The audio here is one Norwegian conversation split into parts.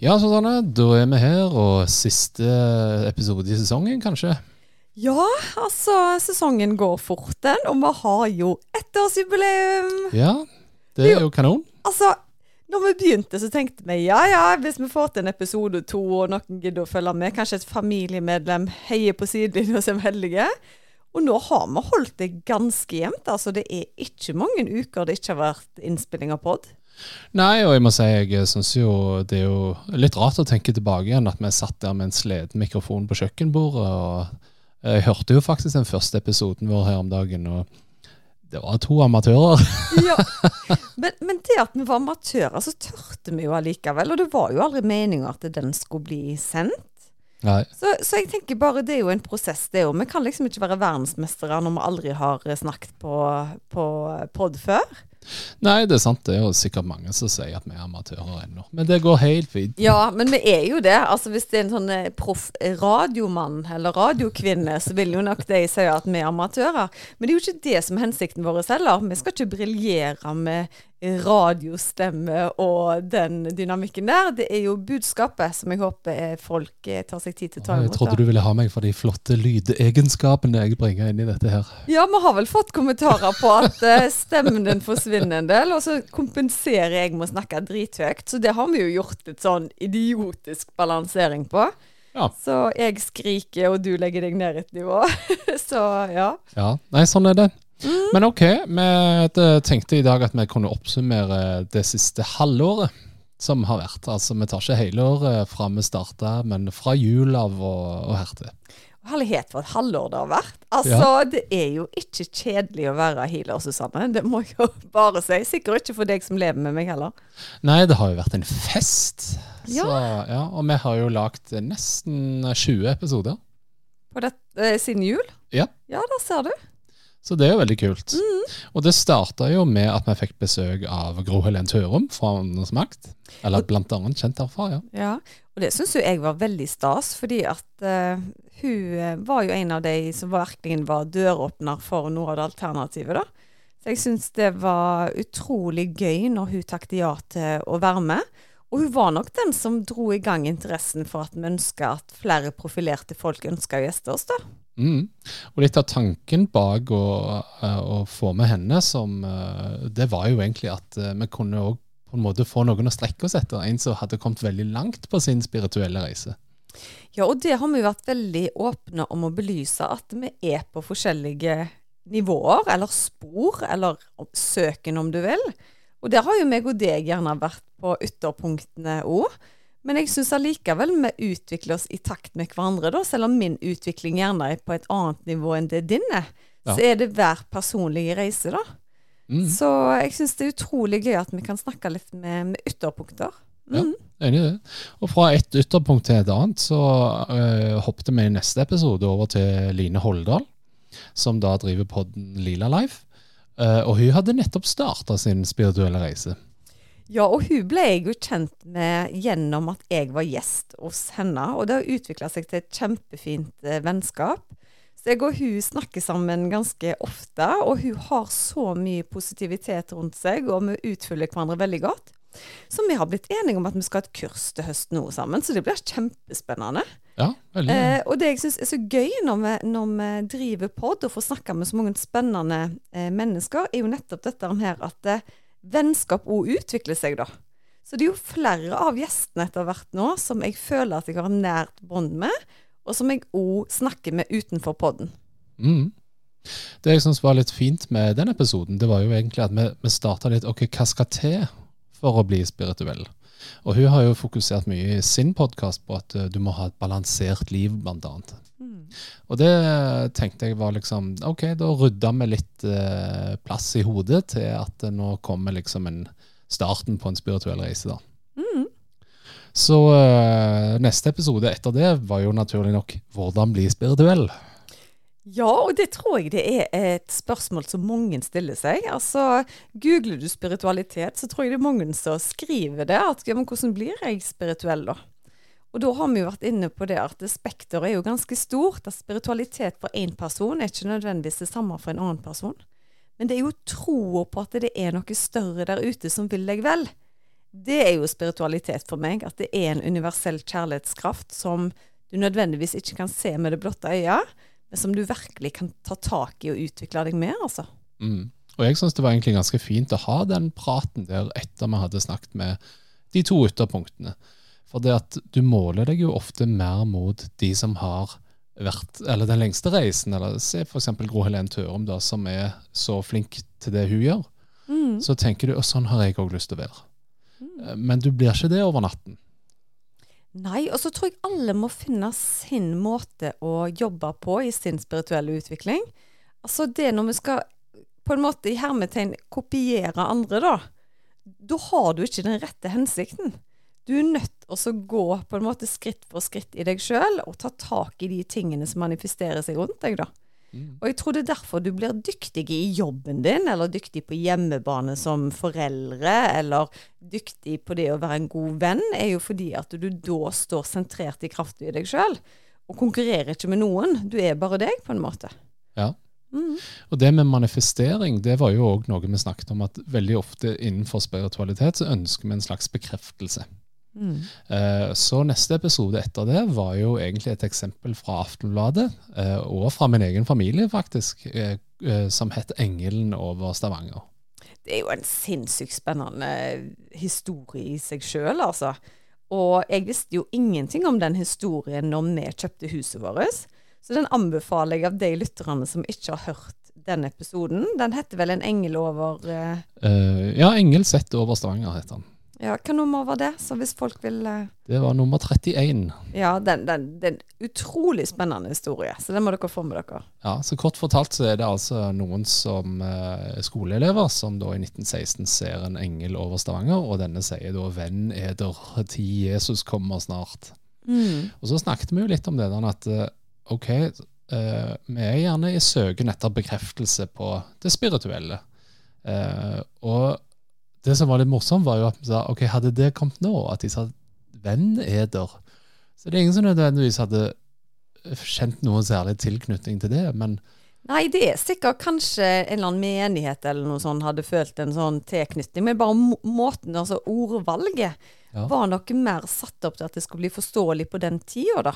Ja, Susanne, da er vi her, og siste episode i sesongen, kanskje? Ja, altså, sesongen går fort, den, og vi har jo ettårsjubileum. Ja, det er jo kanon. Altså, når vi begynte, så tenkte vi ja ja, hvis vi får til en episode to, og noen gidder å følge med, kanskje et familiemedlem heier på sidelinja og ser heldige. Og nå har vi holdt det ganske jevnt. Altså, det er ikke mange uker det ikke har vært innspilling av pod. Nei, og jeg må si jeg syns jo det er jo litt rart å tenke tilbake igjen at vi satt der med en sleden mikrofon på kjøkkenbordet. og Jeg hørte jo faktisk den første episoden vår her om dagen, og det var to amatører. ja, men, men, det at vi var amatører, så tørte vi jo allikevel. Og det var jo aldri meninga at den skulle bli sendt. Så, så, jeg tenker bare det er jo en prosess, det òg. Vi kan liksom ikke være verdensmestere når vi aldri har snakket på, på pod før. Nei, det er sant. Det er jo sikkert mange som sier at vi er amatører ennå. Men det går helt fint. Ja, men vi er jo det. Altså Hvis det er en sånn eh, proff radiomann eller radiokvinne, så vil jo nok de si at vi er amatører. Men det er jo ikke det som er hensikten vår heller. Vi skal ikke briljere med radiostemme og den dynamikken der. Det er jo budskapet som jeg håper folk eh, tar seg tid til å ta imot. Jeg trodde du ville ha meg for de flotte lydegenskapene jeg bringer inn i dette her. Ja, vi har vel fått kommentarer på at eh, stemmen din forsvinner en del, og så kompenserer jeg med å snakke drithøyt. Så det har vi jo gjort et sånn idiotisk balansering på. Ja. Så jeg skriker, og du legger deg ned et nivå. så ja. Ja, Nei, sånn er det. Mm. Men ok, vi tenkte i dag at vi kunne oppsummere det siste halvåret som har vært. Altså Vi tar ikke hele året fra vi starta, men fra jul av og, og hertil. Herlighet for et halvår det har vært. Altså, ja. Det er jo ikke kjedelig å være healer, Susanne. Det må jeg jo bare si. Sikkert ikke for deg som lever med meg heller. Nei, det har jo vært en fest. Ja. Så, ja og vi har jo lagd nesten 20 episoder. På det, eh, siden jul? Ja. Ja, der ser du. Så det er jo veldig kult. Mm. Og det starta jo med at vi fikk besøk av Gro Helen Tørum fra Åndenes makt. Eller blant annet kjent herfra, ja. ja. Og det syns jo jeg var veldig stas, fordi at uh, hun eh, var jo en av de som virkelig var døråpner for noe av det alternativet, da. Så jeg syns det var utrolig gøy når hun takket ja til å være med. Og hun var nok den som dro i gang interessen for at vi ønska at flere profilerte folk ønska å gjeste oss, da. Mm. Og litt av tanken bak å, eh, å, få med henne, som, eh, det var jo egentlig at eh, vi kunne på en måte få noen å strekke oss etter. En som hadde kommet veldig langt på sin spirituelle reise. Ja, og det har vi vært veldig åpne om å belyse, at vi er på forskjellige nivåer, eller spor, eller søken, om du vil. Og der har jo meg og deg gjerne vært på ytterpunktene òg. Men jeg syns allikevel vi utvikler oss i takt med hverandre, da. Selv om min utvikling gjerne er på et annet nivå enn det din er. Ja. Så er det hver personlige reise, da. Mm. Så jeg syns det er utrolig gøy at vi kan snakke litt med, med ytterpunkter. Mm. Ja, enig i det. Og fra et ytterpunkt til et annet, så øh, hoppet vi i neste episode over til Line Holdal, som da driver podden Lila Life. Uh, og hun hadde nettopp starta sin spirituelle reise. Ja, og hun ble jeg jo kjent med gjennom at jeg var gjest hos henne. Og det har utvikla seg til et kjempefint eh, vennskap. Så jeg og hun snakker sammen ganske ofte, og hun har så mye positivitet rundt seg, og vi utfyller hverandre veldig godt. Så vi har blitt enige om at vi skal ha et kurs til høsten nå sammen, så det blir kjempespennende. Ja, veldig. Eh, og det jeg syns er så gøy når vi, når vi driver pod og får snakka med så mange spennende eh, mennesker, er jo nettopp dette her at eh, vennskap òg utvikler seg, da. Så det er jo flere av gjestene etter hvert nå som jeg føler at jeg har nært bånd med, og som jeg òg snakker med utenfor podden. Mm. Det jeg syns var litt fint med den episoden, det var jo egentlig at vi, vi starta litt OK, hva skal til for å bli spirituell? Og hun har jo fokusert mye i sin podkast på at uh, du må ha et balansert liv, blant annet. Mm. Og det tenkte jeg var liksom OK, da rydda vi litt eh, plass i hodet til at uh, nå kommer liksom en starten på en spirituell reise, da. Mm. Så eh, neste episode etter det var jo naturlig nok 'Hvordan bli spirituell'. Ja, og det tror jeg det er et spørsmål som mange stiller seg. Altså, Googler du spiritualitet, så tror jeg det er mange som skriver det. At ja, men hvordan blir jeg spirituell, da? Og da har vi jo vært inne på det at spekteret er jo ganske stort. At spiritualitet for én person er ikke nødvendigvis det samme for en annen person. Men det er jo troa på at det er noe større der ute som vil deg vel. Det er jo spiritualitet for meg. At det er en universell kjærlighetskraft som du nødvendigvis ikke kan se med det blotte øyet som du virkelig kan ta tak i og utvikle deg med, altså. Mm. Og jeg syns det var egentlig ganske fint å ha den praten der etter vi hadde snakket med de to ytterpunktene. For det at du måler deg jo ofte mer mot de som har vært Eller den lengste reisen, eller se f.eks. Gro Helen Tørum, da, som er så flink til det hun gjør. Mm. Så tenker du at sånn har jeg òg lyst til å være. Mm. Men du blir ikke det over natten. Nei, og så tror jeg alle må finne sin måte å jobbe på i sin spirituelle utvikling. Altså det når vi skal på en måte i hermetegn kopiere andre, da. Da har du ikke den rette hensikten. Du er nødt til å gå på en måte skritt for skritt i deg sjøl og ta tak i de tingene som manifesterer seg rundt deg, da. Mm. Og jeg tror det er derfor du blir dyktig i jobben din, eller dyktig på hjemmebane som foreldre, eller dyktig på det å være en god venn, er jo fordi at du da står sentrert i kraften i deg sjøl. Og konkurrerer ikke med noen. Du er bare deg, på en måte. Ja. Mm. Og det med manifestering, det var jo òg noe vi snakket om, at veldig ofte innenfor spiritualitet så ønsker vi en slags bekreftelse. Mm. Så neste episode etter det var jo egentlig et eksempel fra Aftenbladet, eh, og fra min egen familie, faktisk, eh, som het 'Engelen over Stavanger'. Det er jo en sinnssykt spennende historie i seg sjøl, altså. Og jeg visste jo ingenting om den historien når vi kjøpte huset vårt. Så den anbefaler jeg av de lytterne som ikke har hørt den episoden. Den heter vel 'En engel over uh, Ja, 'Engel sett over Stavanger' heter den. Ja, Hva nummer var det? Så hvis folk vil uh... Det var nummer 31. Ja, den, den, den utrolig spennende historie, så den må dere få med dere. Ja, så Kort fortalt så er det altså noen som uh, skoleelever som da i 1916 ser en engel over Stavanger, og denne sier da 'Venn eder, tid Jesus kommer snart'. Mm. Og så snakket vi jo litt om det der at uh, OK, vi er gjerne i søken etter bekreftelse på det spirituelle. og det som var litt morsomt, var jo at vi sa ok, hadde det kommet nå, at de sa venn eder Så det er ingen som nødvendigvis hadde kjent noen særlig tilknytning til det, men Nei, det er sikkert kanskje en eller annen menighet eller noe sånt hadde følt en sånn tilknytning, men bare måten, altså ordvalget, ja. var noe mer satt opp til at det skulle bli forståelig på den tida, da.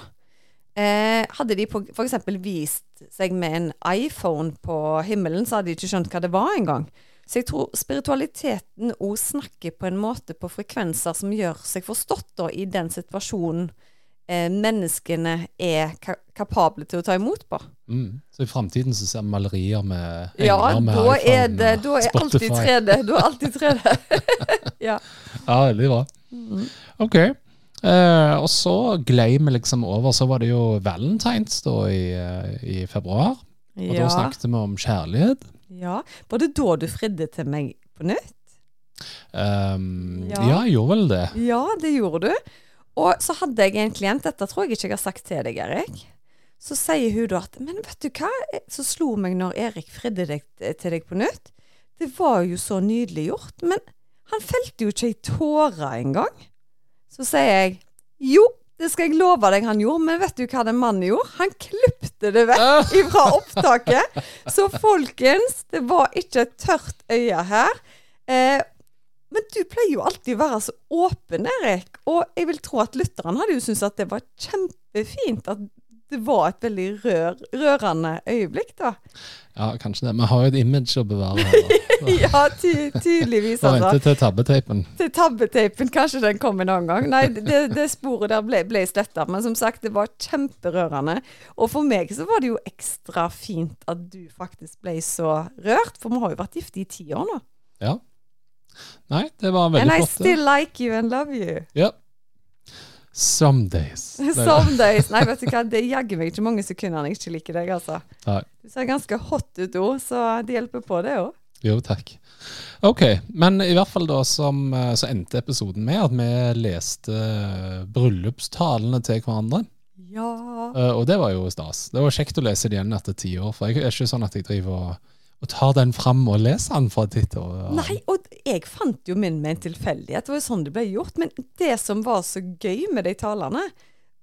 Eh, hadde de f.eks. vist seg med en iPhone på himmelen, så hadde de ikke skjønt hva det var engang. Så jeg tror spiritualiteten òg snakker på en måte på frekvenser som gjør seg forstått da, i den situasjonen eh, menneskene er ka kapable til å ta imot på. Mm. Så i framtiden så ser vi malerier med engler ja, med da iPhone er det, da er alltid 3D. Da er alltid 3D. ja. ja, veldig bra. Mm. Ok. Eh, og så glei vi liksom over, så var det jo valentines da i, eh, i februar. Og ja. da snakket vi om kjærlighet. Ja. Var det da du fridde til meg på nytt? Um, ja. ja, jeg gjorde vel det. Ja, det gjorde du. Og så hadde jeg en klient, dette tror jeg ikke jeg har sagt til deg, Erik. Så sier hun da at Men vet du hva, så slo meg når Erik fridde deg, til deg på nytt. Det var jo så nydelig gjort. Men han felte jo ikke ei tåre engang. Så sier jeg jo, det skal jeg love deg han gjorde, men vet du hva den mannen gjorde? Han klipte det vekk fra opptaket. Så folkens, det var ikke et tørt øye her. Eh, men du pleier jo alltid å være så åpen, Erik. Og jeg vil tro at lytterne hadde jo syntes at det var kjempefint at det var et veldig rør, rørende øyeblikk, da. Ja, kanskje det. Vi har jo et image å bevare her. ja, ty tydeligvis. altså. Vente til tabbeteipen. Til tabbeteipen. Kanskje den kommer en annen gang. Nei, det, det sporet der ble, ble sletta. Men som sagt, det var kjemperørende. Og for meg så var det jo ekstra fint at du faktisk ble så rørt. For vi har jo vært gifte i ti år nå. Ja. Nei, det var veldig flott. And I still like you and love you. Ja. Some days. Some days. Nei, vet du hva, det jaggu meg ikke mange sekunder jeg ikke liker deg, altså. Nei. Du ser ganske hot ut òg, så det hjelper på, det òg. Jo, takk. Ok, men i hvert fall da som, eh, så endte episoden med at vi leste bryllupstalene til hverandre. Ja. Uh, og det var jo stas. Det var kjekt å lese det igjen etter ti år. For jeg er ikke sånn at jeg driver og, og tar den fram og leser den fra titt til år. Nei, og jeg fant jo min med en tilfeldighet. Det var jo sånn det ble gjort. Men det som var så gøy med de talene,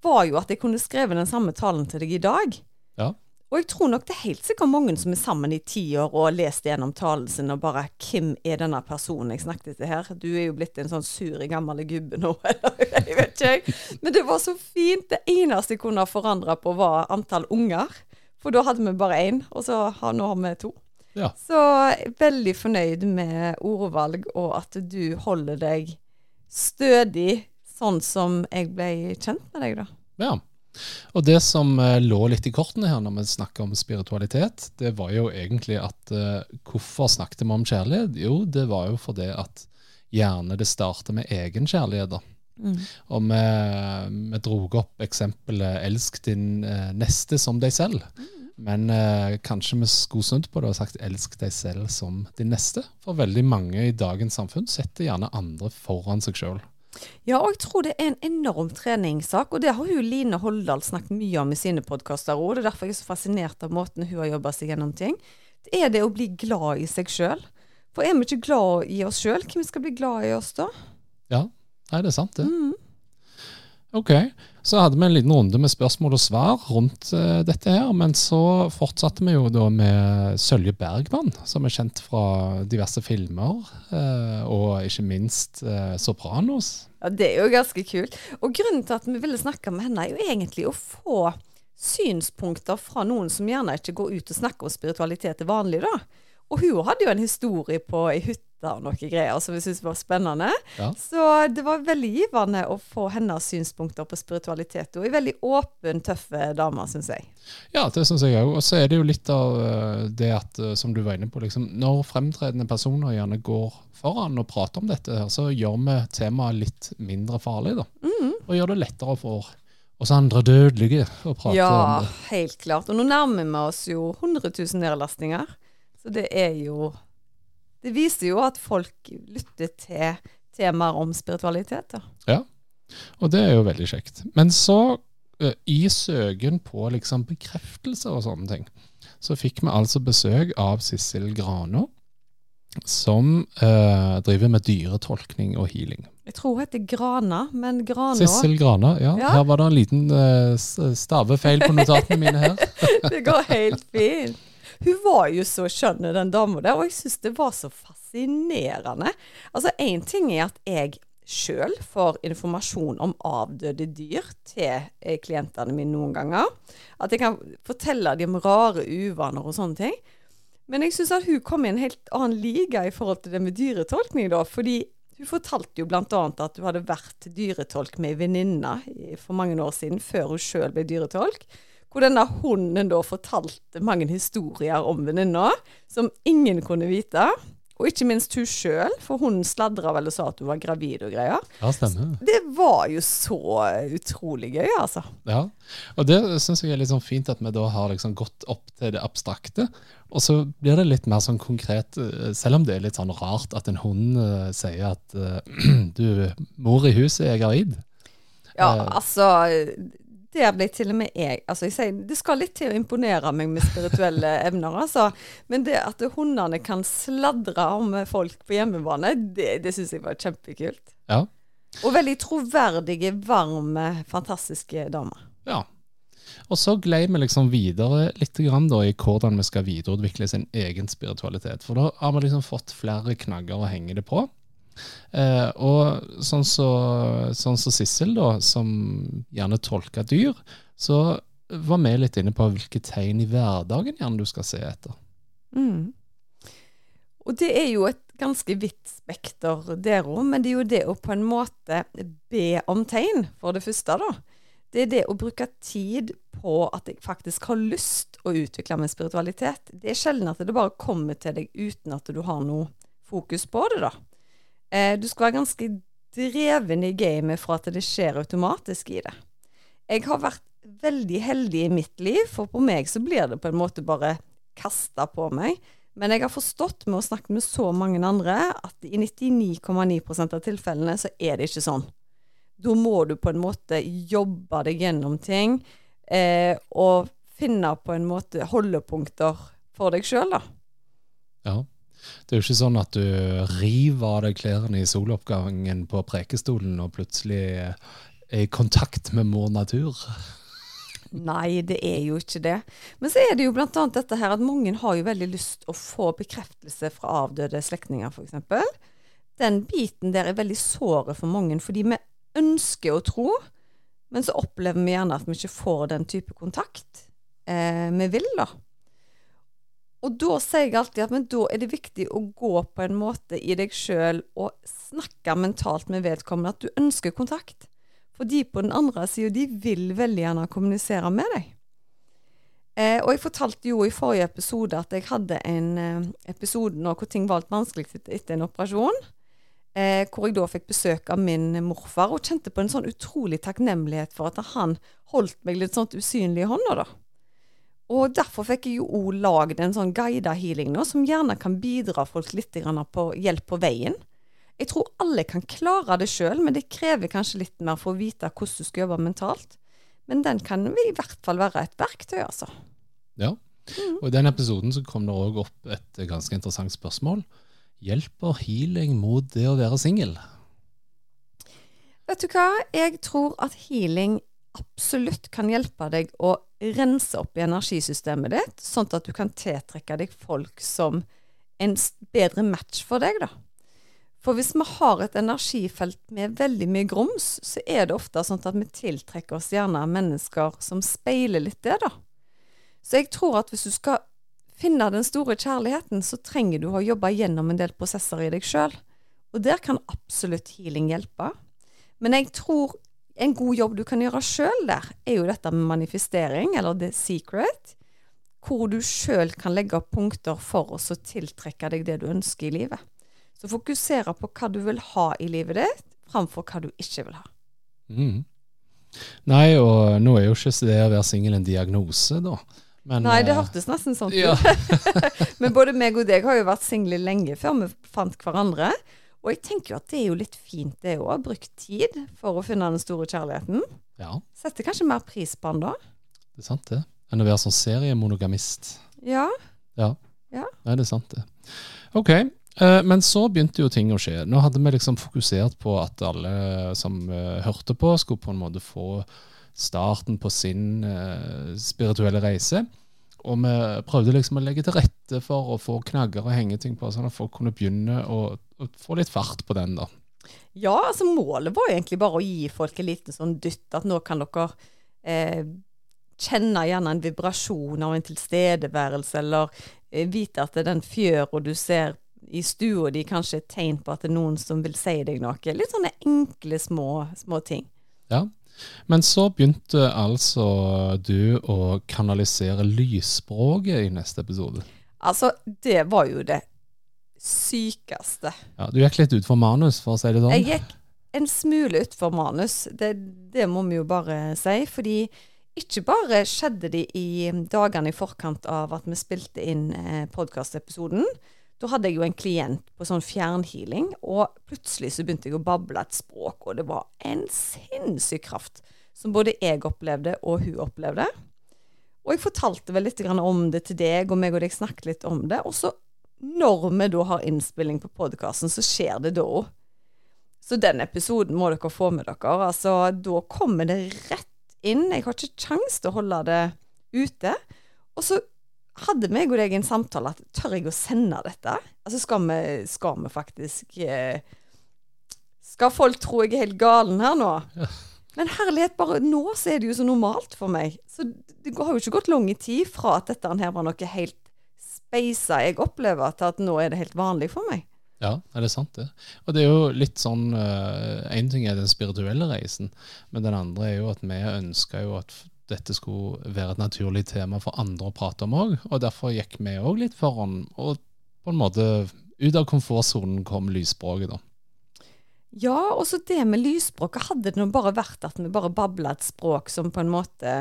var jo at jeg kunne skrevet den samme talen til deg i dag. Ja. Og jeg tror nok det er helt sikkert mange som er sammen i ti år og har lest gjennom talen sin og bare 'Hvem er denne personen jeg snakket til her?' Du er jo blitt en sånn sur gammel gubbe nå, eller jeg vet ikke. Men det var så fint. Det eneste jeg kunne ha forandra på, var antall unger. For da hadde vi bare én, og så har, nå har vi to. Ja. Så veldig fornøyd med ordvalg, og at du holder deg stødig, sånn som jeg ble kjent med deg, da. Ja. Og det som eh, lå litt i kortene her når vi snakker om spiritualitet, det var jo egentlig at eh, hvorfor snakket vi om kjærlighet? Jo, det var jo fordi at gjerne det starter med egen kjærlighet. da. Og vi, vi dro opp eksempelet 'elsk din eh, neste som deg selv'. Men eh, kanskje vi skulle snudd på det og sagt 'elsk deg selv som din neste'. For veldig mange i dagens samfunn setter gjerne andre foran seg sjøl. Ja, og jeg tror det er en enorm treningssak, og det har jo Line Holdal snakket mye om i sine podkaster òg. Det er derfor jeg er så fascinert av måten hun har jobba seg gjennom ting. Det er det å bli glad i seg sjøl. For er vi ikke glad i oss sjøl, hvem skal bli glad i oss da? Ja, nei, det er sant, det. Mm. Ok, så hadde vi en liten runde med spørsmål og svar rundt uh, dette her, men så fortsatte vi jo da med Sølje Bergman, som er kjent fra diverse filmer, Uh, og ikke minst uh, Sopranos. Ja, Det er jo ganske kult. Og grunnen til at vi ville snakke med henne, er jo egentlig å få synspunkter fra noen som gjerne ikke går ut og snakker om spiritualitet til vanlig, da. Og hun hadde jo en historie på ei hytte og noe greier som vi syntes var spennende. Ja. Så det var veldig givende å få hennes synspunkter på spiritualitet. Hun er veldig åpen, tøff dame, syns jeg. Ja, det syns jeg òg. Og så er det jo litt av eh, det at, eh, som du var inne på, liksom, når fremtredende personer gjerne går foran og prater om dette, her, så gjør vi temaet litt mindre farlig, da. Og gjør det lettere for oss andre dødelige å prate Ja, om det. Ja, helt klart. Og nå nærmer vi oss jo 100 000 nedlastninger. Så det er jo Det viser jo at folk lytter til temaer om spiritualitet, da. Og det er jo veldig kjekt. Men så, eh, i søken på liksom bekreftelser og sånne ting, så fikk vi altså besøk av Sissel Grano, som eh, driver med dyretolkning og healing. Jeg tror hun heter Grana, men Grana Sissel Grana, ja. Ja. Her var det en liten eh, stavefeil på notatene mine her. Det går helt fint. Hun var jo så skjønn, den dama der, og jeg syns det var så fascinerende. Altså, én ting er at jeg sjøl får informasjon om avdøde dyr til eh, klientene mine noen ganger. At jeg kan fortelle dem om rare uvaner og sånne ting. Men jeg syns at hun kom i en helt annen liga i forhold til det med dyretolkning, da. Fordi hun fortalte jo bl.a. at hun hadde vært dyretolk med ei venninne for mange år siden, før hun sjøl ble dyretolk. Hvor denne hunden da fortalte mange historier om venninna, som ingen kunne vite. Og ikke minst hun sjøl, for hun sladra vel og sa at hun var gravid og greier. Ja, stemmer. Det var jo så utrolig gøy, altså. Ja, og det syns jeg er litt sånn fint at vi da har liksom gått opp til det abstrakte. Og så blir det litt mer sånn konkret, eh, selv om det er litt sånn rart at en hund uh, sier at uh, du, mor i huset er gravid. Ja, altså Der ble til og med jeg Altså, jeg sier det skal litt til å imponere meg med spirituelle evner, altså. Men det at hundene kan sladre om folk på hjemmebane, det, det syns jeg var kjempekult. Ja. Og veldig troverdige, varme, fantastiske damer. ja. Og så glei vi liksom videre litt grann da, i hvordan vi skal videreutvikle sin egen spiritualitet. For da har vi liksom fått flere knagger å henge det på. Eh, og sånn så, sånn så Sissel, da, som gjerne tolker dyr, så var vi litt inne på hvilke tegn i hverdagen gjerne du skal se etter. Mm. Og det er jo et ganske vidt spekter der òg, men det er jo det å på en måte be om tegn, for det første, da. Det er det å bruke tid på at jeg faktisk har lyst å utvikle min spiritualitet. Det er sjelden at det bare kommer til deg uten at du har noe fokus på det, da. Eh, du skal være ganske dreven i gamet for at det skjer automatisk i det. Jeg har vært veldig heldig i mitt liv, for på meg så blir det på en måte bare kasta på meg. Men jeg har forstått med å snakke med så mange andre at i 99,9% av tilfellene så er det ikke sånn. Da må du på en måte jobbe deg gjennom ting eh, og finne på en måte holdepunkter for deg sjøl, da. Ja. Det er jo ikke sånn at du river av deg klærne i soloppgangen på prekestolen og plutselig er i kontakt med mor natur. Nei, det er jo ikke det. Men så er det jo annet dette her at mange har jo veldig lyst å få bekreftelse fra avdøde slektninger, f.eks. Den biten der er veldig såret for mange, fordi vi ønsker å tro, men så opplever vi gjerne at vi ikke får den type kontakt eh, vi vil, da. Og da sier jeg alltid at men da er det viktig å gå på en måte i deg sjøl og snakke mentalt med vedkommende at du ønsker kontakt. For de på den andre sida, de vil veldig gjerne kommunisere med deg. Eh, og jeg fortalte jo i forrige episode at jeg hadde en eh, episode nå hvor ting var litt vanskelig etter, en operasjon. Eh, hvor jeg da fikk besøk av min morfar og kjente på en sånn utrolig takknemlighet for at han holdt meg litt sånn usynlig i hånda, da. Og derfor fikk jeg jo òg lagd en sånn guida healing nå, som gjerne kan bidra folk litt på hjelp på veien. Jeg tror alle kan klare det sjøl, men det krever kanskje litt mer for å vite hvordan du skal jobbe mentalt. Men den kan i hvert fall være et verktøy, altså. Ja, og i den episoden så kom det òg opp et ganske interessant spørsmål. Hjelper healing mot det å være singel? Vet du hva? Jeg tror at healing absolutt kan hjelpe deg å rense opp i energisystemet ditt, sånn at du kan tiltrekke deg folk som en bedre match for deg, da. For hvis vi har et energifelt med veldig mye grums, så er det ofte sånn at vi tiltrekker oss gjerne mennesker som speiler litt det, da. Så jeg tror at hvis du skal finne den store kjærligheten, så trenger du å jobbe gjennom en del prosesser i deg sjøl. Og der kan absolutt healing hjelpe. Men jeg tror en god jobb du kan gjøre sjøl der, er jo dette med manifestering, eller the secret. Hvor du sjøl kan legge opp punkter for å tiltrekke deg det du ønsker i livet. Så fokusere på hva du vil ha i livet ditt, framfor hva du ikke vil ha. Mm. Nei, og nå er jo ikke det å være singel en diagnose, da. Men, Nei, det eh, hørtes nesten sånn ut. Ja. Men både meg og deg har jo vært single lenge før vi fant hverandre. Og jeg tenker jo at det er jo litt fint det òg, brukt tid for å finne den store kjærligheten. Ja. Setter kanskje mer pris på den da. Det er sant, det. Enn å være sånn seriemonogamist. Ja. Ja. ja. Nei, det er sant, det. Ok, Eh, men så begynte jo ting å skje. Nå hadde vi liksom fokusert på at alle som uh, hørte på, skulle på en måte få starten på sin uh, spirituelle reise. Og vi prøvde liksom å legge til rette for å få knagger og hengeting på, sånn at folk kunne begynne å, å få litt fart på den. da. Ja, altså målet var egentlig bare å gi folk en liten sånn dytt. At nå kan dere eh, kjenne gjerne en vibrasjon av en tilstedeværelse, eller eh, vite at det er den fjøra du ser i stua di kanskje et tegn på at det er noen som vil si deg noe. Litt sånne enkle, små, små ting. Ja. Men så begynte altså du å kanalisere lysspråket i neste episode. Altså, det var jo det sykeste. Ja, Du gikk litt utfor manus, for å si det sånn? Jeg gikk en smule utfor manus. Det, det må vi jo bare si. Fordi ikke bare skjedde det i dagene i forkant av at vi spilte inn eh, podkastepisoden, da hadde jeg jo en klient på sånn fjernhealing, og plutselig så begynte jeg å bable et språk, og det var en sinnssyk kraft som både jeg opplevde og hun opplevde. Og jeg fortalte vel litt om det til deg, og meg og deg snakket litt om det. Og så, når vi da har innspilling på podkasten, så skjer det da òg. Så den episoden må dere få med dere. Altså, da kommer det rett inn. Jeg har ikke kjangs til å holde det ute. Og så hadde meg og deg en samtale at tør jeg å sende dette? Altså skal vi, skal vi faktisk eh, Skal folk tro jeg er helt galen her nå? Ja. Men herlighet, bare nå så er det jo så normalt for meg. Så det har jo ikke gått lang tid fra at dette her var noe helt speisa jeg opplever, til at nå er det helt vanlig for meg. Ja, er det sant det? Og det er jo litt sånn Én uh, ting er den spirituelle reisen, men den andre er jo at vi ønsker jo at dette skulle være et naturlig tema for andre å prate om òg. Og derfor gikk vi òg litt foran, og på en måte ut av komfortsonen kom lysspråket, da. Ja, og så det med lysspråket. Hadde det nå bare vært at vi bare babla et språk som på en måte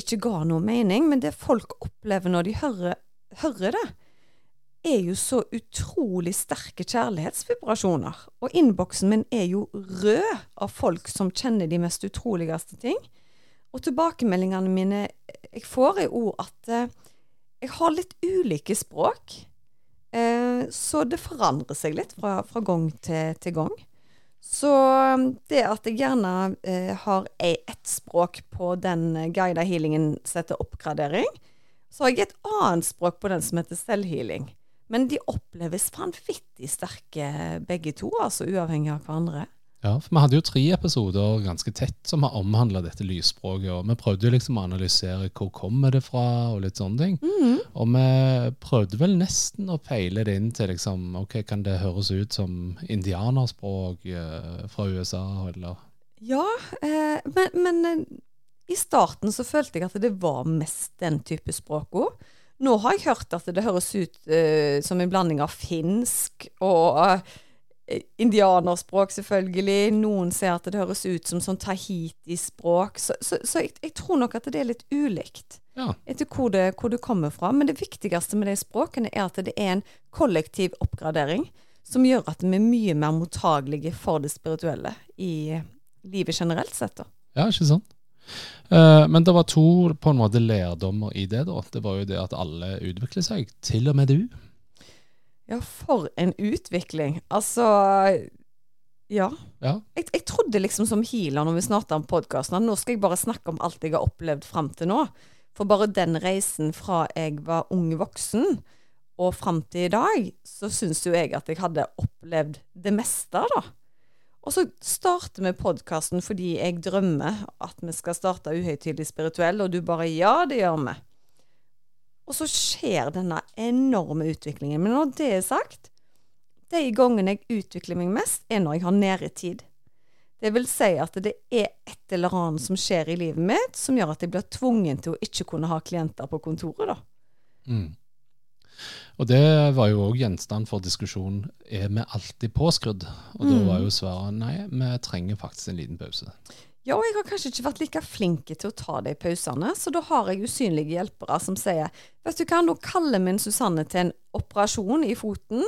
ikke ga noe mening, men det folk opplever når de hører, hører det er jo så utrolig sterke kjærlighetsvibrasjoner. Og innboksen min er jo rød av folk som kjenner de mest utroligste ting. Og tilbakemeldingene mine jeg får, er òg at eh, jeg har litt ulike språk. Eh, så det forandrer seg litt fra, fra gang til, til, gang. Så um, det at jeg gjerne eh, har ett språk på den guida healingen som heter oppgradering, så har jeg et annet språk på den som heter selvhealing. Men de oppleves vanvittig sterke begge to, altså uavhengig av hverandre. Ja, for Vi hadde jo tre episoder ganske tett som har omhandla dette lysspråket. og Vi prøvde jo liksom å analysere hvor kommer det fra, og litt sånne ting. Mm. Og vi prøvde vel nesten å peile det inn til liksom, ok, kan det høres ut som indianerspråk eh, fra USA, eller? Ja, eh, men, men eh, i starten så følte jeg at det var mest den type språk òg. Nå har jeg hørt at det høres ut eh, som en blanding av finsk og eh, indianerspråk, selvfølgelig. Noen ser at det høres ut som sånn tahiti-språk. Så, så, så jeg, jeg, tror nok at det er litt ulikt ja. etter hvor det, hvor det, kommer fra. Men det viktigste med de språkene er at det er en kollektiv oppgradering som gjør at vi er mye mer mottagelige for det spirituelle i livet generelt sett. Da. Ja, ikke sant? Uh, men det var to på en måte lærdommer i det. da. Det var jo det at alle utvikler seg, til og med du. Ja, for en utvikling. Altså Ja. ja. Jeg, jeg, trodde liksom som healer når vi snart starta podkasten, at nå skal jeg bare snakke om alt jeg har opplevd fram til nå. For bare den reisen fra jeg var ung voksen og fram til i dag, så syns jo jeg at jeg hadde opplevd det meste, da. Og så starter vi podkasten fordi jeg drømmer at vi skal starte Uhøytidelig spirituell, og du bare Ja, det gjør vi. Og så skjer denne enorme utviklingen. Men når det er sagt, de gangene jeg utvikler meg mest, er når jeg har nære tid. Det vil si at det er et eller annet som skjer i livet mitt som gjør at jeg blir tvungen til å ikke kunne ha klienter på kontoret, da. Mm. Og det var jo òg gjenstand for diskusjon. Er vi alltid påskrudd? Og mm. da var jo svaret nei, vi trenger faktisk en liten pause. Ja, og jeg har kanskje ikke vært like flink til å ta de pausene, så da har jeg usynlige hjelpere som sier vet du hva, nå kaller vi Susanne til en operasjon i foten,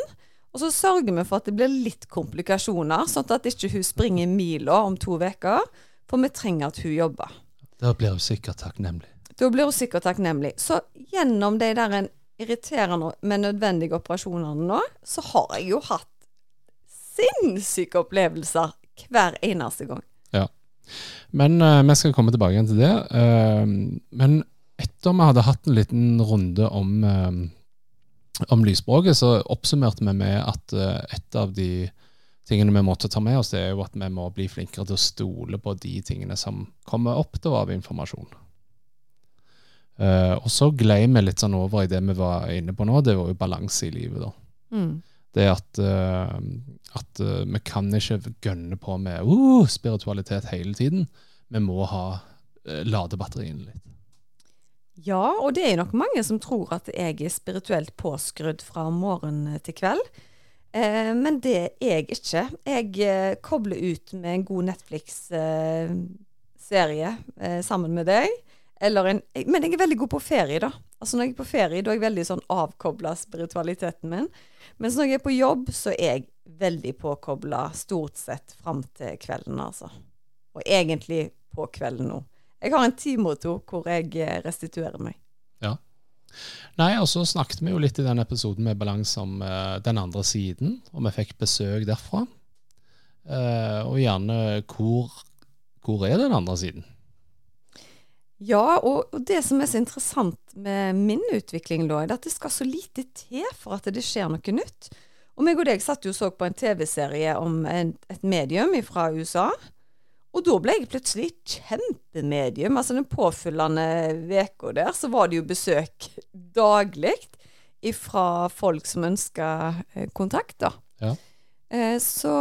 og så sørger vi for at det blir litt komplikasjoner, sånn at ikke hun springer mila om to uker, for vi trenger at hun jobber. Da blir hun sikkert takknemlig. Da blir hun sikkert takknemlig. Så gjennom de der en irriterende, men nødvendige operasjonene nå, så har jeg jo hatt sinnssyke opplevelser hver eneste gang. Ja. Men uh, vi skal komme tilbake igjen til det. Uh, men etter vi hadde hatt en liten runde om, uh, om lysspråket, så oppsummerte vi med at et av de tingene vi måtte ta med oss, det er jo at vi må bli flinkere til å stole på de tingene som kommer opp da av informasjon. og så glei vi litt sånn over i det vi var inne på nå, det var jo balanse i livet. da. Mm. Det at, uh, at uh, vi kan ikke gønne på med uh, spiritualitet hele tiden. Vi må ha uh, lade batteriene litt. Ja, og det er nok mange som tror at jeg er spirituelt påskrudd fra morgen til kveld. Eh, men det er jeg ikke. Jeg eh, kobler ut med en god Netflix-serie eh, sammen med deg. En, men jeg er veldig god på ferie, da. Altså Når jeg er på ferie, da er jeg veldig sånn avkobla spiritualiteten min. Mens når jeg er på jobb, så er jeg veldig påkobla stort sett fram til kvelden, altså. Og egentlig på kvelden nå. Jeg har en timemoto hvor jeg eh, restituerer meg. Ja. Nei, og så snakket vi jo litt i den episoden med balanse om uh, den andre siden, og vi fikk besøk derfra. Uh, og gjerne hvor, hvor er den andre siden? Ja, og, og, det som er så interessant med min utvikling, da, er at det skal så lite til for at det skjer noe nytt. Og meg og deg satt jo og så på en TV-serie om en, et medium fra USA. Og da ble jeg plutselig kjempemedium. Altså den påfølgende uka der, så var det jo besøk daglig fra folk som ønska eh, kontakt, da. Ja. Eh, så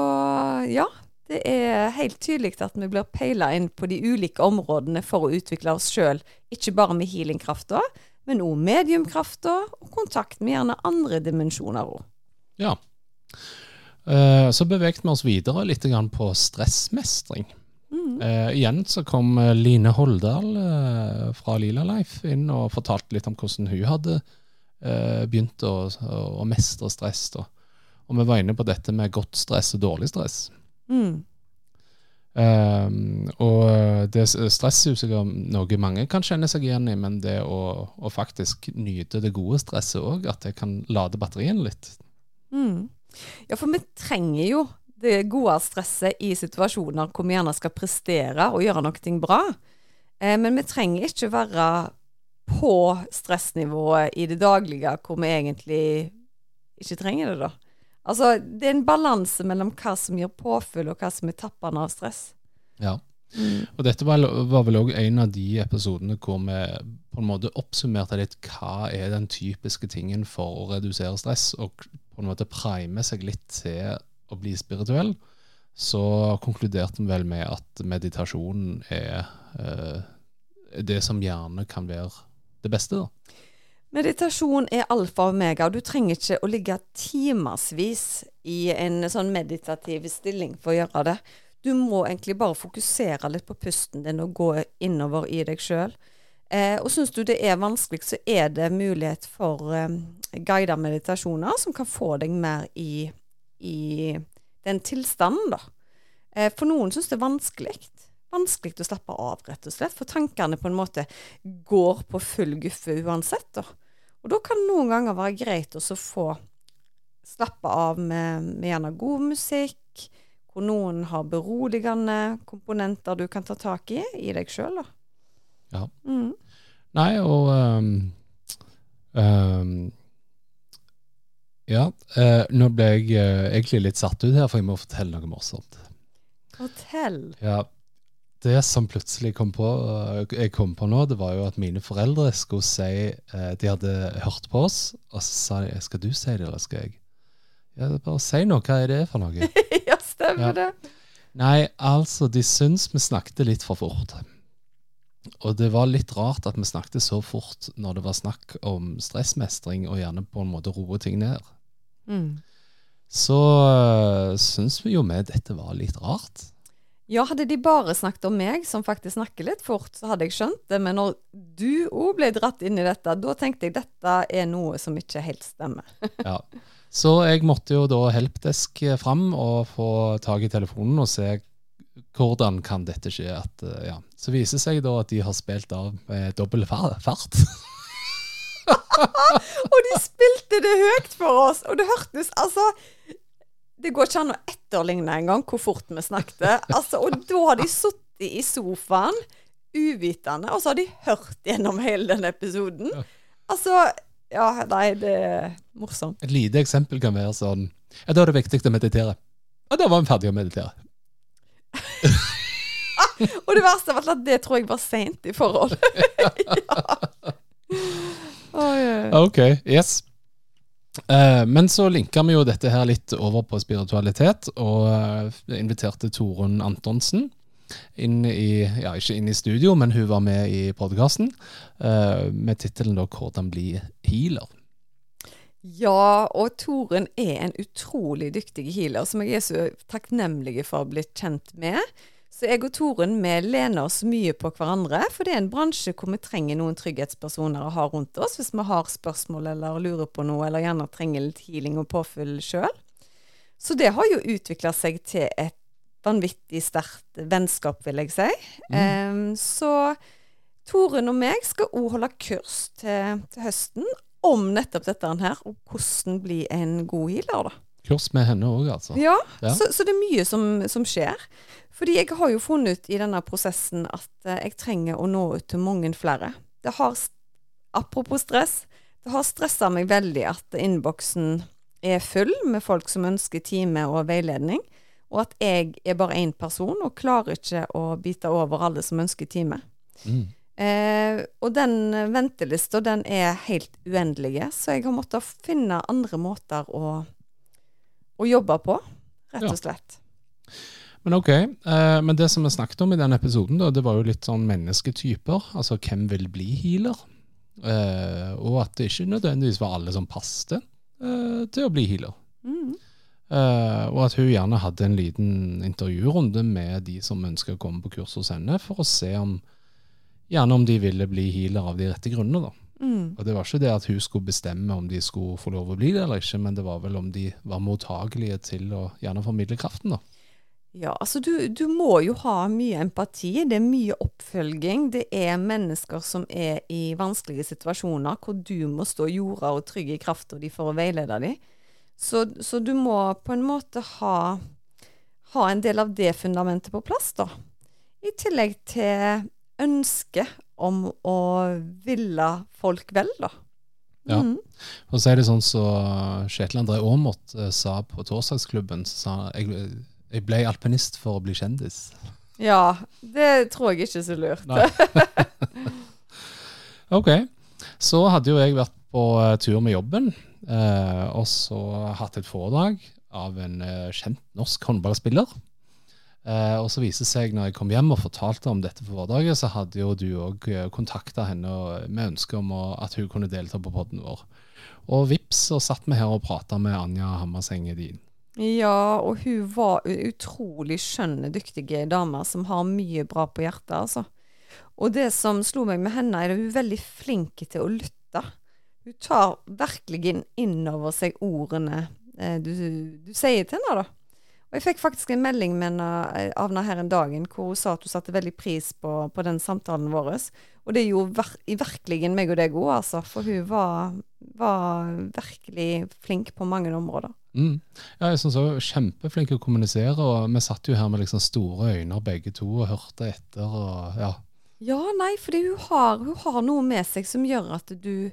ja, det er helt tydelig at vi blir peila inn på de ulike områdene for å utvikle oss sjøl, ikke bare med healingkrafta, men òg mediumkrafta og kontakt med gjerne andre dimensjoner òg. Ja. Uh, så bevegde vi oss videre litt på stressmestring. Mm. Uh, igjen så kom eh, Line Holdal uh, fra Lila Life inn og fortalte litt om hvordan hun hadde eh, begynte å, å mestre stress. Da. Og vi var inne på dette med godt stress og dårlig stress. Mm. Um, og det stress er jo sikkert noe mange kan kjenne seg igjen i, men det å, å faktisk nyte det gode stresset òg, at det kan lade batterien litt. Mm. Ja, for vi trenger jo det gode stresset i situasjoner hvor vi gjerne skal prestere og gjøre noe bra. Eh, men vi trenger ikke være på stressnivået i det daglige hvor vi egentlig ikke trenger det, da. Altså, det er en balanse mellom hva som gir påfyll, og hva som er tappende av stress. Ja. Mm. Og dette var, var vel òg en av de episodene hvor vi på en måte oppsummerte litt hva er den typiske tingen for å redusere stress, og på en måte prime seg litt til å bli spirituell. Så konkluderte vi vel med at meditasjon er eh, det som gjerne kan være det beste. da. Meditasjon er alfa og omega, og du trenger ikke å ligge timevis i en sånn meditativ stilling for å gjøre det. Du må egentlig bare fokusere litt på pusten din og gå innover i deg sjøl. Eh, og syns du det er vanskelig, så er det mulighet for eh, guidede meditasjoner som kan få deg mer i, i den tilstanden, da. Eh, for noen syns det er vanskelig. Vanskelig å slappe av, rett og slett. For tankene på en måte går på full guffe uansett, da. Og da kan det noen ganger være greit å få slappe av med, med, gjerne god musikk, hvor noen har beroligende komponenter du kan ta tak i i deg sjøl, da. Ja. Mm. Nei, og um, um, Ja, uh, nå ble jeg uh, egentlig litt satt ut her, for jeg må fortelle noe morsomt. Fortell. Ja, det som plutselig kom på, eh, jeg kom på nå, det var jo at mine foreldre skulle si eh, De hadde hørt på oss, og så sa de skal du si det, eller skal jeg? Ja, Bare si noe. Hva er det for noe? ja, stemmer ja. det. Nei, altså, de syns vi snakket litt for fort. Og det var litt rart at vi snakket så fort når det var snakk om stressmestring, og gjerne på en måte roe ting ned. Mm. Så uh, syns vi jo vi dette var litt rart. Ja, hadde de bare snakket om meg, som faktisk snakker litt fort, så hadde jeg skjønt det. Men når du òg ble dratt inn i dette, da tenkte jeg dette er noe som ikke helt stemmer. ja. Så jeg måtte jo da helpdesk fram og få tak i telefonen og se hvordan kan dette skje. At, eh, ja. Så viser det seg da at de har spilt av med dobbel fart. og de spilte det høyt for oss, og det hørtes altså det går ikke an å etterligne engang hvor fort vi snakket. Altså, og da har de sittet i sofaen uvitende, og så har de hørt gjennom hele den episoden. Altså Ja, nei, det er morsomt. Et lite eksempel kan være sånn Ja, da er det viktig å meditere. Og da var vi ferdige å meditere. og det verste var at det tror jeg var seint i forhold. ja. Oh, yeah. OK. Yes. Eh, men så linka vi jo dette her litt over på spiritualitet, og uh, inviterte Torunn Antonsen inn i Ja, ikke inn i studio, men hun var med i podkasten uh, med tittelen 'Hvordan bli healer'. Ja, og Torunn er en utrolig dyktig healer, som jeg er så takknemlig for å ha blitt kjent med. Så jeg og Torunn vi lener oss mye på hverandre, for det er en bransje hvor vi trenger noen trygghetspersoner å ha rundt oss hvis vi har spørsmål eller lurer på noe, eller gjerne trenger litt healing og påfyll sjøl. Så det har jo utvikla seg til et vanvittig sterkt vennskap, vil jeg si. Mm. Um, så Torunn og meg skal òg holde kurs til, til, høsten om nettopp dette her, og hvordan bli en god healer, da. Kurs med henne òg, altså? Ja, ja. Så, så, det er mye som, som skjer. Fordi jeg har jo funnet ut i denne prosessen at eh, jeg trenger å nå ut til mange flere. Det har, apropos stress, det har stressa meg veldig at innboksen er full med folk som ønsker time og veiledning, og at jeg er bare én person og klarer ikke å bite over alle som ønsker time. Mm. Eh, og den ventelista, den er helt uendelig, så jeg har måttet finne andre måter å, å jobbe på, rett og slett. Men ok, eh, men det som vi snakket om i den episoden, da, det var jo litt sånn mennesketyper. Altså hvem vil bli healer? Eh, og at det ikke nødvendigvis var alle som passet eh, til å bli healer. Mm. Eh, og at hun gjerne hadde en liten intervjurunde med de som ønsker å komme på kurs hos henne, for å se om gjerne om de ville bli healer av de rette grunnene. da. Mm. Og det var ikke det at hun skulle bestemme om de skulle få lov å bli det eller ikke, men det var vel om de var mottagelige til å gjerne formidle kraften, da. Ja, altså du, du må jo ha mye empati. Det er mye oppfølging. Det er mennesker som er i vanskelige situasjoner, hvor du må stå jorda og trygge i krafta di for å veilede dem. Så, så du må på en måte ha, ha en del av det fundamentet på plass, da. I tillegg til ønsket om å ville folk vel, da. Ja. Mhm. Og så er det sånn som Kjetil André Aamodt eh, sa på Torsdagsklubben, så sa jeg, jeg ble alpinist for å bli kjendis. ja, det tror jeg ikke er så lurt. Ok, så hadde jo jeg vært på eh, tur med jobben, eh, og så hatt et foredrag av en eh, kjent norsk håndballspiller. Eh, og så viste det seg, når jeg kom hjem og fortalte om dette foredraget, så hadde jo du òg kontakta henne med ønske om at hun kunne delta på podden vår. Og vips, så satt vi her og prata med Anja Hammerseng Edin. Ja, og hun var utrolig skjønne, dyktige dame som har mye bra på hjertet, altså. Og det som slo meg med henne, er at hun er veldig flink til å lytte. Hun tar virkelig inn over seg ordene eh, du, du sier til henne, da. Og jeg fikk faktisk en melding med henne, eh, av henne her en dagen hvor hun sa at hun satte veldig pris på, på den samtalen vår. Og det gjorde ver i virkelig meg og deg òg, altså. For hun var, var virkelig flink på mange områder. Mm. Ja, jeg syns hun var kjempeflink til å kommunisere, og vi satt jo her med liksom store øyne begge to og hørte etter. og ja. Ja, nei, fordi hun har, hun har noe med seg som gjør at du,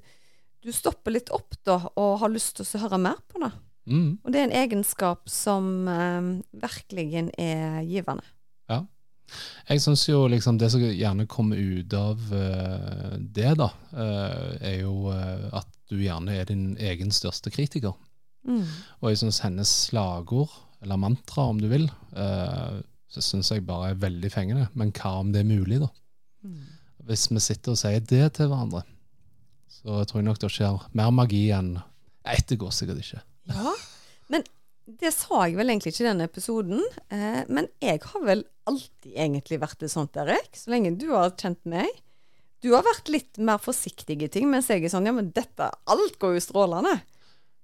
du stopper litt opp da, og har lyst til å høre mer på det. Mm. Og det er en egenskap som eh, virkelig er givende. Ja. Jeg syns jo liksom det som gjerne kommer ut av eh, det, da, eh, er jo eh, at du gjerne er din egen største kritiker. Mm. Og jeg syns hennes slagord, eller mantra om du vil, eh, så syns jeg bare er veldig fengende. Men hva om det er mulig, da? Mm. Hvis vi sitter og sier det til hverandre, så tror jeg nok det skjer mer magi enn Nei, det går sikkert ikke. Ja, men det sa jeg vel egentlig ikke i denne episoden. Eh, men jeg har vel alltid egentlig vært litt sånt, Erik. Så lenge du har kjent meg. Du har vært litt mer forsiktig i ting, mens jeg er sånn ja, men dette, alt går jo strålende.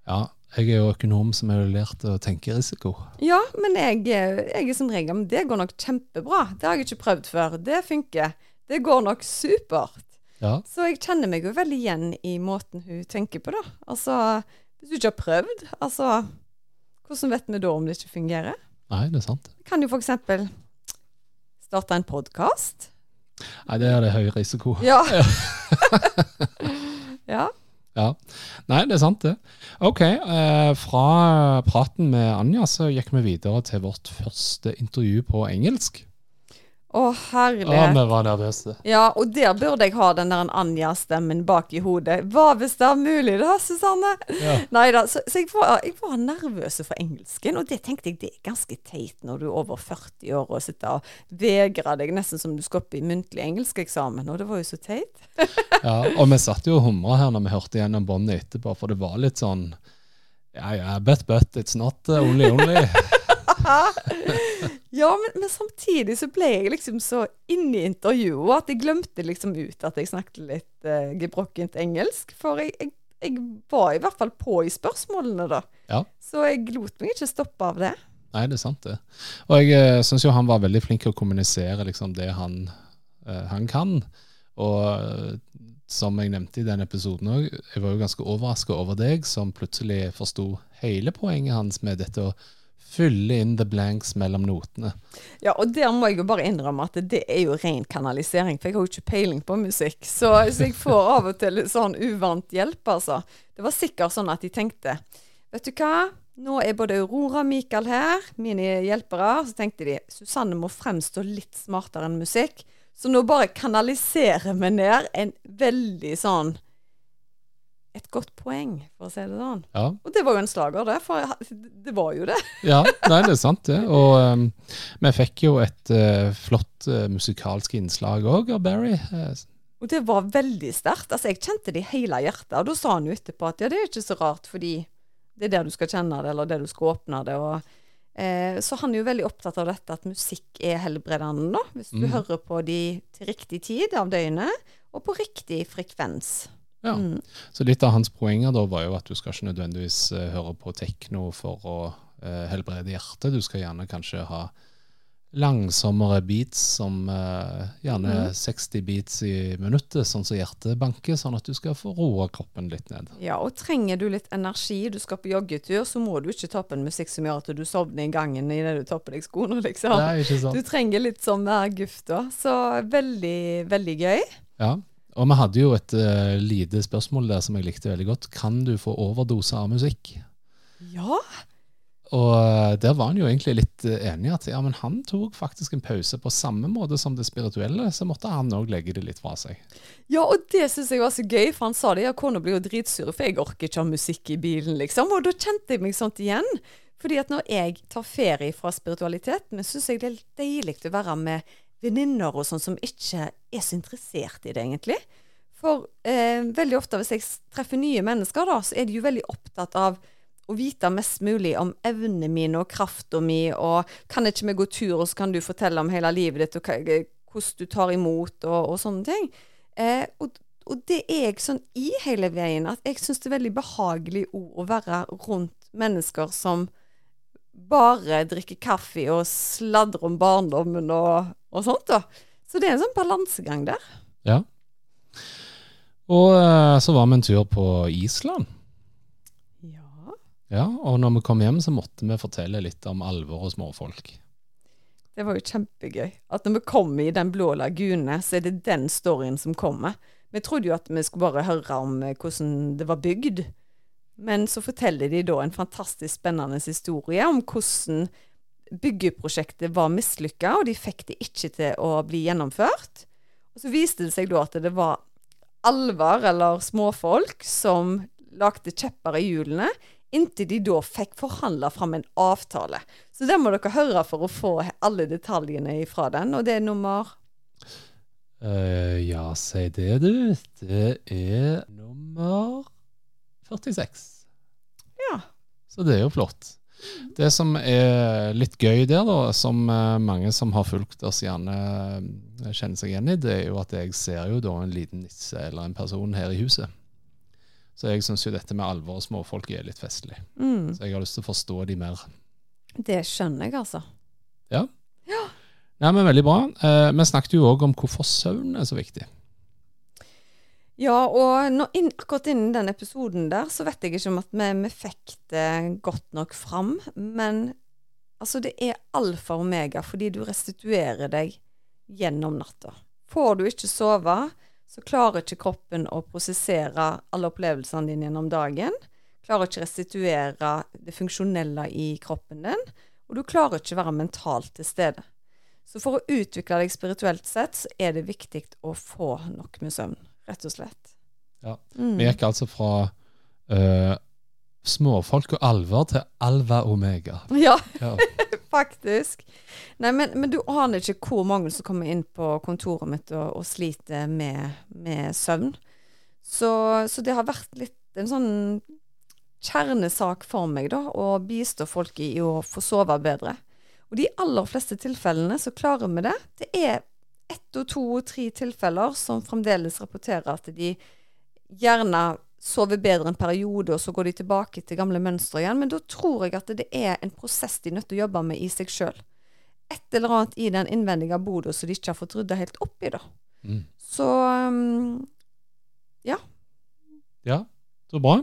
Ja, jeg er jo økonom som har lært å tenke risiko. Ja, men jeg, jeg er som regel men det går nok kjempebra. Det har jeg ikke prøvd før. Det funker. Det går nok supert. Ja, Så jeg kjenner meg jo veldig igjen i måten hun tenker på, da. Altså, hvis du ikke har prøvd, altså Hvordan vet vi da om det ikke fungerer? nei, det er sant. Vi kan jo eksempel starte en podkast. Nei, det er det høy risiko. Ja. ja. Ja. Nei, det er sant, det. Ok, eh, fra praten med Anja så gikk vi videre til vårt første intervju på engelsk. Å, herlighet. vi var nervøse. Ja, og der burde jeg ha den der Anja-stemmen bak i hodet. Hva hvis det er mulig, da, Susanne? Ja. Nei da, så, så jeg, var, jeg var nervøs for engelsken, og det tenkte jeg det er ganske teit når du er over 40 år og sitter og vegrer deg nesten som du skal opp i muntlig engelskeksamen, og det var jo så teit. Ja, og vi satt jo og humra her når vi hørte gjennom båndet etterpå, for det var litt sånn Ja, ja, but, but, it's not only, only. Ja, men, men samtidig så ble jeg liksom så inne i intervjuet at jeg glemte liksom ut at jeg snakket litt uh, gebrokkent engelsk, for jeg, jeg, jeg var i hvert fall på i spørsmålene, da. Ja. Så jeg lot meg ikke stoppe av det. Nei, det er sant, det. Og jeg uh, syns jo han var veldig flink til å kommunisere liksom det han, uh, han kan. Og eh, som jeg nevnte i den episoden òg, jeg var jo ganske overraska over deg, som plutselig forsto hele poenget hans med dette å fylle inn the blanks mellom notene. Ja, og der må jeg jo bare innrømme at det er jo ren kanalisering, for jeg har jo ikke peiling på musikk. Så, så jeg får av og til sånn uvant hjelp, altså. Det var sikkert sånn at de tenkte Vet du hva, nå er både Aurora og Mikael her, mine hjelpere. Så tenkte de Susanne må fremstå litt smartere enn musikk. Så nå bare kanaliserer vi ned en veldig sånn Et godt poeng, for å si det sånn. Ja, Og det var jo en slager, det. For det var jo det. ja nei, det er sant, det. Og um, vi fikk jo et uh, flott uh, musikalsk innslag òg av Barry. Eh, Og det var veldig sterkt. Altså, jeg kjente det i hele hjertet. Og da sa han jo etterpå at ja, det er ikke så rart, fordi det er der du skal kjenne det, eller der du skal åpne det. Og, eh, så han er jo veldig opptatt av dette at musikk er helbredende, da. Hvis du Mm. hører på de til riktig tid av døgnet, og på riktig frekvens. Ja. Mm. Så litt av hans poenger da var jo at du skal ikke nødvendigvis uh, høre på tekno for å uh, helbrede hjertet. Du skal gjerne kanskje ha langsommere beats, som uh, gjerne mm. 60 beats i minuttet, sånn som hjertet banker, sånn at du skal få roa kroppen litt ned. Ja, og trenger du litt energi, du skal på joggetur, så må du ikke ta på en musikk som gjør at du sovner i gangen idet du tar på deg skoene, liksom. Nei, ikke sant? Du trenger litt sånn mer guft da. Så veldig, veldig gøy. Ja. Og vi hadde jo et uh, lite spørsmål der som jeg likte veldig godt. Kan du få overdose av musikk? Ja. Og eh, der var han jo egentlig litt eh, enig at ja, men han tok faktisk en pause på samme måte som det spirituelle, så måtte han òg legge det litt fra seg. Ja, og det syns jeg var så gøy, for han sa det. Ja, kona blir jo dritsur, for jeg orker ikke ha musikk i bilen, liksom. Og da kjente jeg meg sånt igjen. Fordi at når jeg tar ferie fra spiritualiteten, syns jeg det er deilig å være med venninner og sånn som ikke er så interessert i det, egentlig. For eh, veldig ofte hvis jeg treffer nye mennesker, da, så er de jo veldig opptatt av å vite mest mulig om evnene mine og krafta mi, og kan ikke vi gå tur, og så kan du fortelle om hele livet ditt, og hvordan du tar imot, og, og sånne ting. Eh, og, og det er jeg sånn i hele veien, at jeg syns det er veldig behagelig å være rundt mennesker som bare drikker kaffe og sladrer om barndommen og, og sånt, da. Så det er en sånn balansegang der. Ja. Og eh, så var vi en tur på Island. Ja. Ja, og når vi kom hjem, så måtte vi fortelle litt om alvor og småfolk. Det var jo kjempegøy. At når vi kommer i den blå lagune, så er det den storyen som kommer. Vi trodde jo at vi skulle bare høre om eh, hvordan det var bygd. Men så forteller de da en fantastisk spennende historie om hvordan byggeprosjektet var mislykka, og de fikk det ikke til å bli gjennomført. Og så viste det seg da at det var alver, eller småfolk, som lagde kjepper i hjulene, inntil de da fikk forhandla fram en avtale. Så det må dere høre for å få alle detaljene ifra den, og det er nummer uh, ja, si det, du. Det er nummer 46. Ja. Så det er jo flott. Det som er litt gøy der, da, som eh, mange som har fulgt oss gjerne eh, kjenner seg igjen i, det er jo at jeg ser jo da en liten nisse eller en person her i huset. Så jeg syns jo dette med alvor og småfolk er litt festlig. Mm, Så jeg har lyst til å forstå de mer. det skjønner jeg, altså. Ja. ja. Nei, men Veldig bra. Eh, vi snakket jo òg om hvorfor søvn er så viktig. Ja, og nå, inn, akkurat innen den episoden der, så vet jeg ikke om at vi, vi fikk det godt nok fram. Men altså, det er alfa og omega fordi du restituerer deg gjennom natta. Får du ikke sove, så klarer ikke kroppen å prosessere alle opplevelsene dine gjennom dagen. Klarer ikke restituere det funksjonelle i kroppen din. Og du klarer ikke være mentalt til stede. Så for å utvikle deg spirituelt sett, så er det viktig å få nok med søvn, rett og slett. Ja. Mm. Vi gikk altså fra uh, småfolk og alvor til alva omega. Ja, Ja. faktisk. Nei, men, men du aner ikke hvor mange som kommer inn på kontoret mitt og, og sliter med, med søvn. Så, så det har vært litt en sånn kjernesak for meg, da, å bistå folk i å få sove bedre. Og de aller fleste tilfellene så klarer vi det. Det er ett og to og tre tilfeller som fremdeles rapporterer at de gjerne sover bedre en periode, og så går de tilbake til gamle mønstre igjen. Men da tror jeg at det er en prosess de er nødt til å jobbe med i seg sjøl. Et eller annet i den innvendige boda som de ikke har fått rydda helt opp i, da. Mm. Så ja. ja, så bra.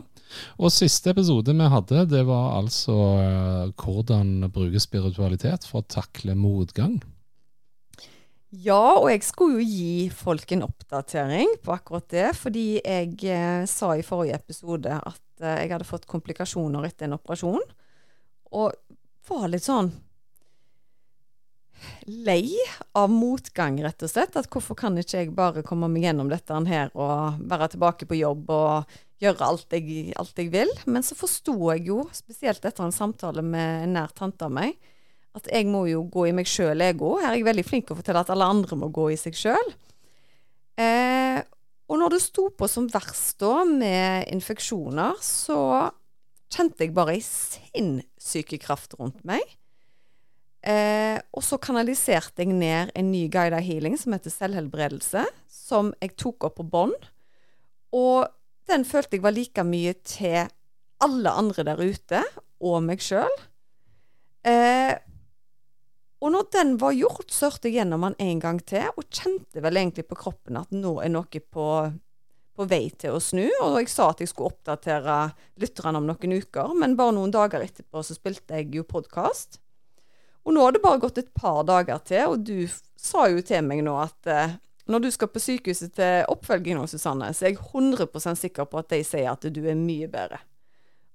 Og siste episode vi hadde, det var altså eh, hvordan bruke spiritualitet for å takle motgang. Ja, og jeg skulle jo gi folk en oppdatering på akkurat det, fordi jeg eh, sa i forrige episode at eh, jeg hadde fått komplikasjoner etter en operasjon, og var litt sånn lei av motgang, rett og slett. At hvorfor kan ikke jeg bare komme meg gjennom dette her og være tilbake på jobb og gjøre alt jeg, alt jeg vil? Men så forsto jeg jo, spesielt etter en samtale med en nær tante av meg, at jeg må jo gå i meg sjøl, ego. Her er jeg veldig flink til å fortelle at alle andre må gå i seg sjøl. Eh, og når det sto på som verst da, med infeksjoner, så kjente jeg bare ei sinnssyke kraft rundt meg. Eh, og så kanaliserte jeg ned en ny guida healing som heter selvhelbredelse, som jeg tok opp på bånd. Og den følte jeg var like mye til alle andre der ute, og meg sjøl. Eh, og når den var gjort, så hørte jeg gjennom den en gang til, og kjente vel egentlig på kroppen at nå er noe på, på vei til å snu. Og jeg sa at jeg skulle oppdatere lytterne om noen uker, men bare noen dager etterpå så spilte jeg jo podkast. Og nå har det bare gått et par dager til, og du sa jo til meg nå at eh, når du skal på sykehuset til oppfølging nå, Susanne, så er jeg 100% sikker på at de sier at du er mye bedre.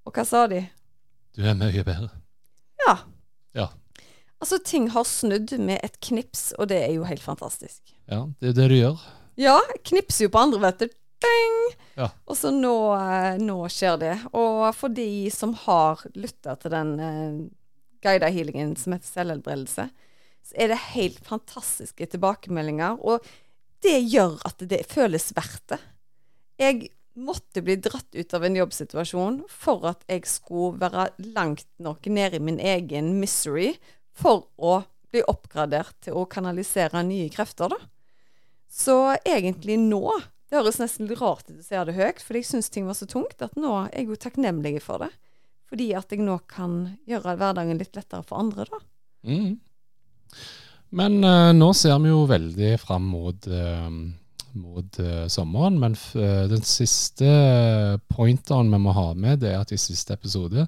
Og hva sa de? Du er mye bedre. Ja. Ja. Altså, ting har snudd med et knips, og det er jo helt fantastisk. Ja, det er det du gjør. Ja, knipser jo på andre, vet du. Ding! Ja. Og så nå, eh, nå skjer det. Og for de som har lytta til den uh, guida healingen som heter selvhelbredelse, så er det helt fantastiske tilbakemeldinger. Og det gjør at det føles verdt det. Jeg måtte bli dratt ut av en jobbsituasjon for at jeg skulle være langt nok nede i min egen misery for å bli oppgradert til å kanalisere nye krefter, da. Så egentlig nå Det høres nesten litt rart ut å si det høyt, fordi jeg syns ting var så tungt at nå er jeg jo takknemlig for det. Fordi at jeg nå kan gjøre hverdagen litt lettere for andre, da. Mm. Men uh, nå ser vi jo veldig fram mot, uh, mot uh, sommeren. Men den siste pointeren vi må ha med, det er at i siste episode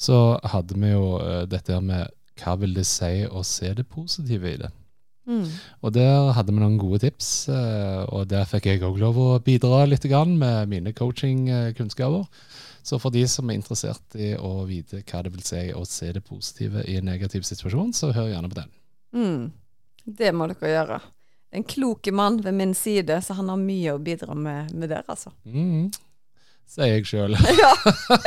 så hadde vi jo dette med hva vil det si å se det positive i det. Mm. Og der hadde vi noen gode tips, eh, og der fikk jeg òg lov å bidra litt med mine coachingkunnskaper. Så for de som er interessert i å vite hva det vil si å se det positive i en negativ situasjon, så hør gjerne på den. Mm. Det må dere gjøre. En klok mann ved min side, så han har mye å bidra med, med der, altså. Mm. Sier jeg sjøl. Ja.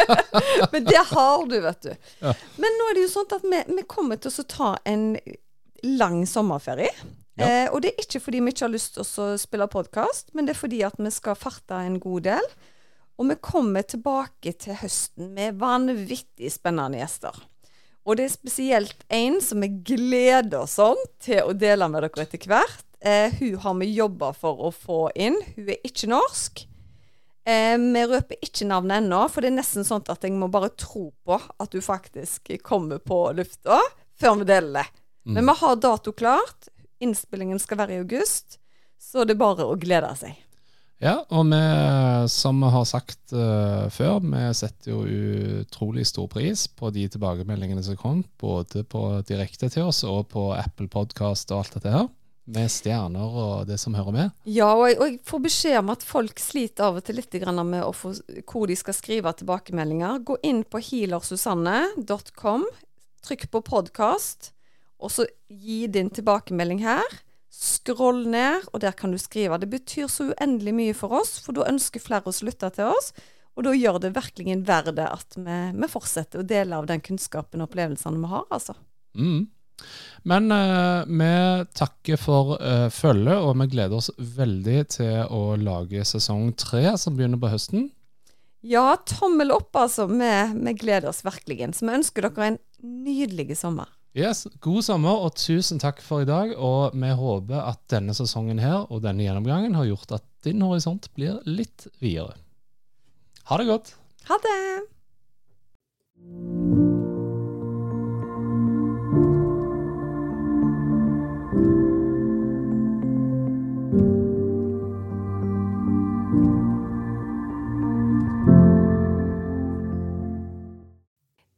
Men det har du, vet du. Ja. Men nå er det jo sånn at vi, vi kommer til å ta en lang sommerferie. Ja. Eh, og det er ikke fordi vi ikke har lyst til å spille podkast, men det er fordi at vi skal farte en god del. Og vi kommer tilbake til høsten med vanvittig spennende gjester. Og det er spesielt én som vi gleder oss sånn til å dele med dere etter hvert. Eh, hun har vi jobba for å få inn. Hun er ikke norsk. Eh, vi røper ikke navnet ennå, for det er nesten sånn at jeg må bare tro på at du faktisk kommer på lufta før vi deler det. Mm. Men vi har dato klart. Innspillingen skal være i august, så det er bare å glede seg. Ja, og vi, som vi har sagt uh, før, vi setter jo utrolig stor pris på de tilbakemeldingene som kom, både på direkte til oss og på Apple Podcast og alt dette her. Med stjerner og det som hører med. Ja, og jeg, og jeg får beskjed om at folk sliter av og til litt grann med få, hvor de skal skrive tilbakemeldinger. Gå inn på healersusanne.com, trykk på podkast, og så gi din tilbakemelding her. Skroll ned, og der kan du skrive. Det betyr så uendelig mye for oss, for da ønsker flere å lytte til oss. Og da gjør det virkelig verdt at vi, vi fortsetter å dele av den kunnskapen og opplevelsene vi har, altså. Mm. Men eh, vi takker for uh, følget, og vi gleder oss veldig til å lage sesong tre, som begynner på høsten. Ja, tommel opp, altså. Vi, vi gleder oss virkelig. Så vi ønsker dere en nydelig sommer. Yes, God sommer, og tusen takk for i dag. Og vi håper at denne sesongen her og denne gjennomgangen har gjort at din horisont blir litt videre. Ha det godt. Ha det!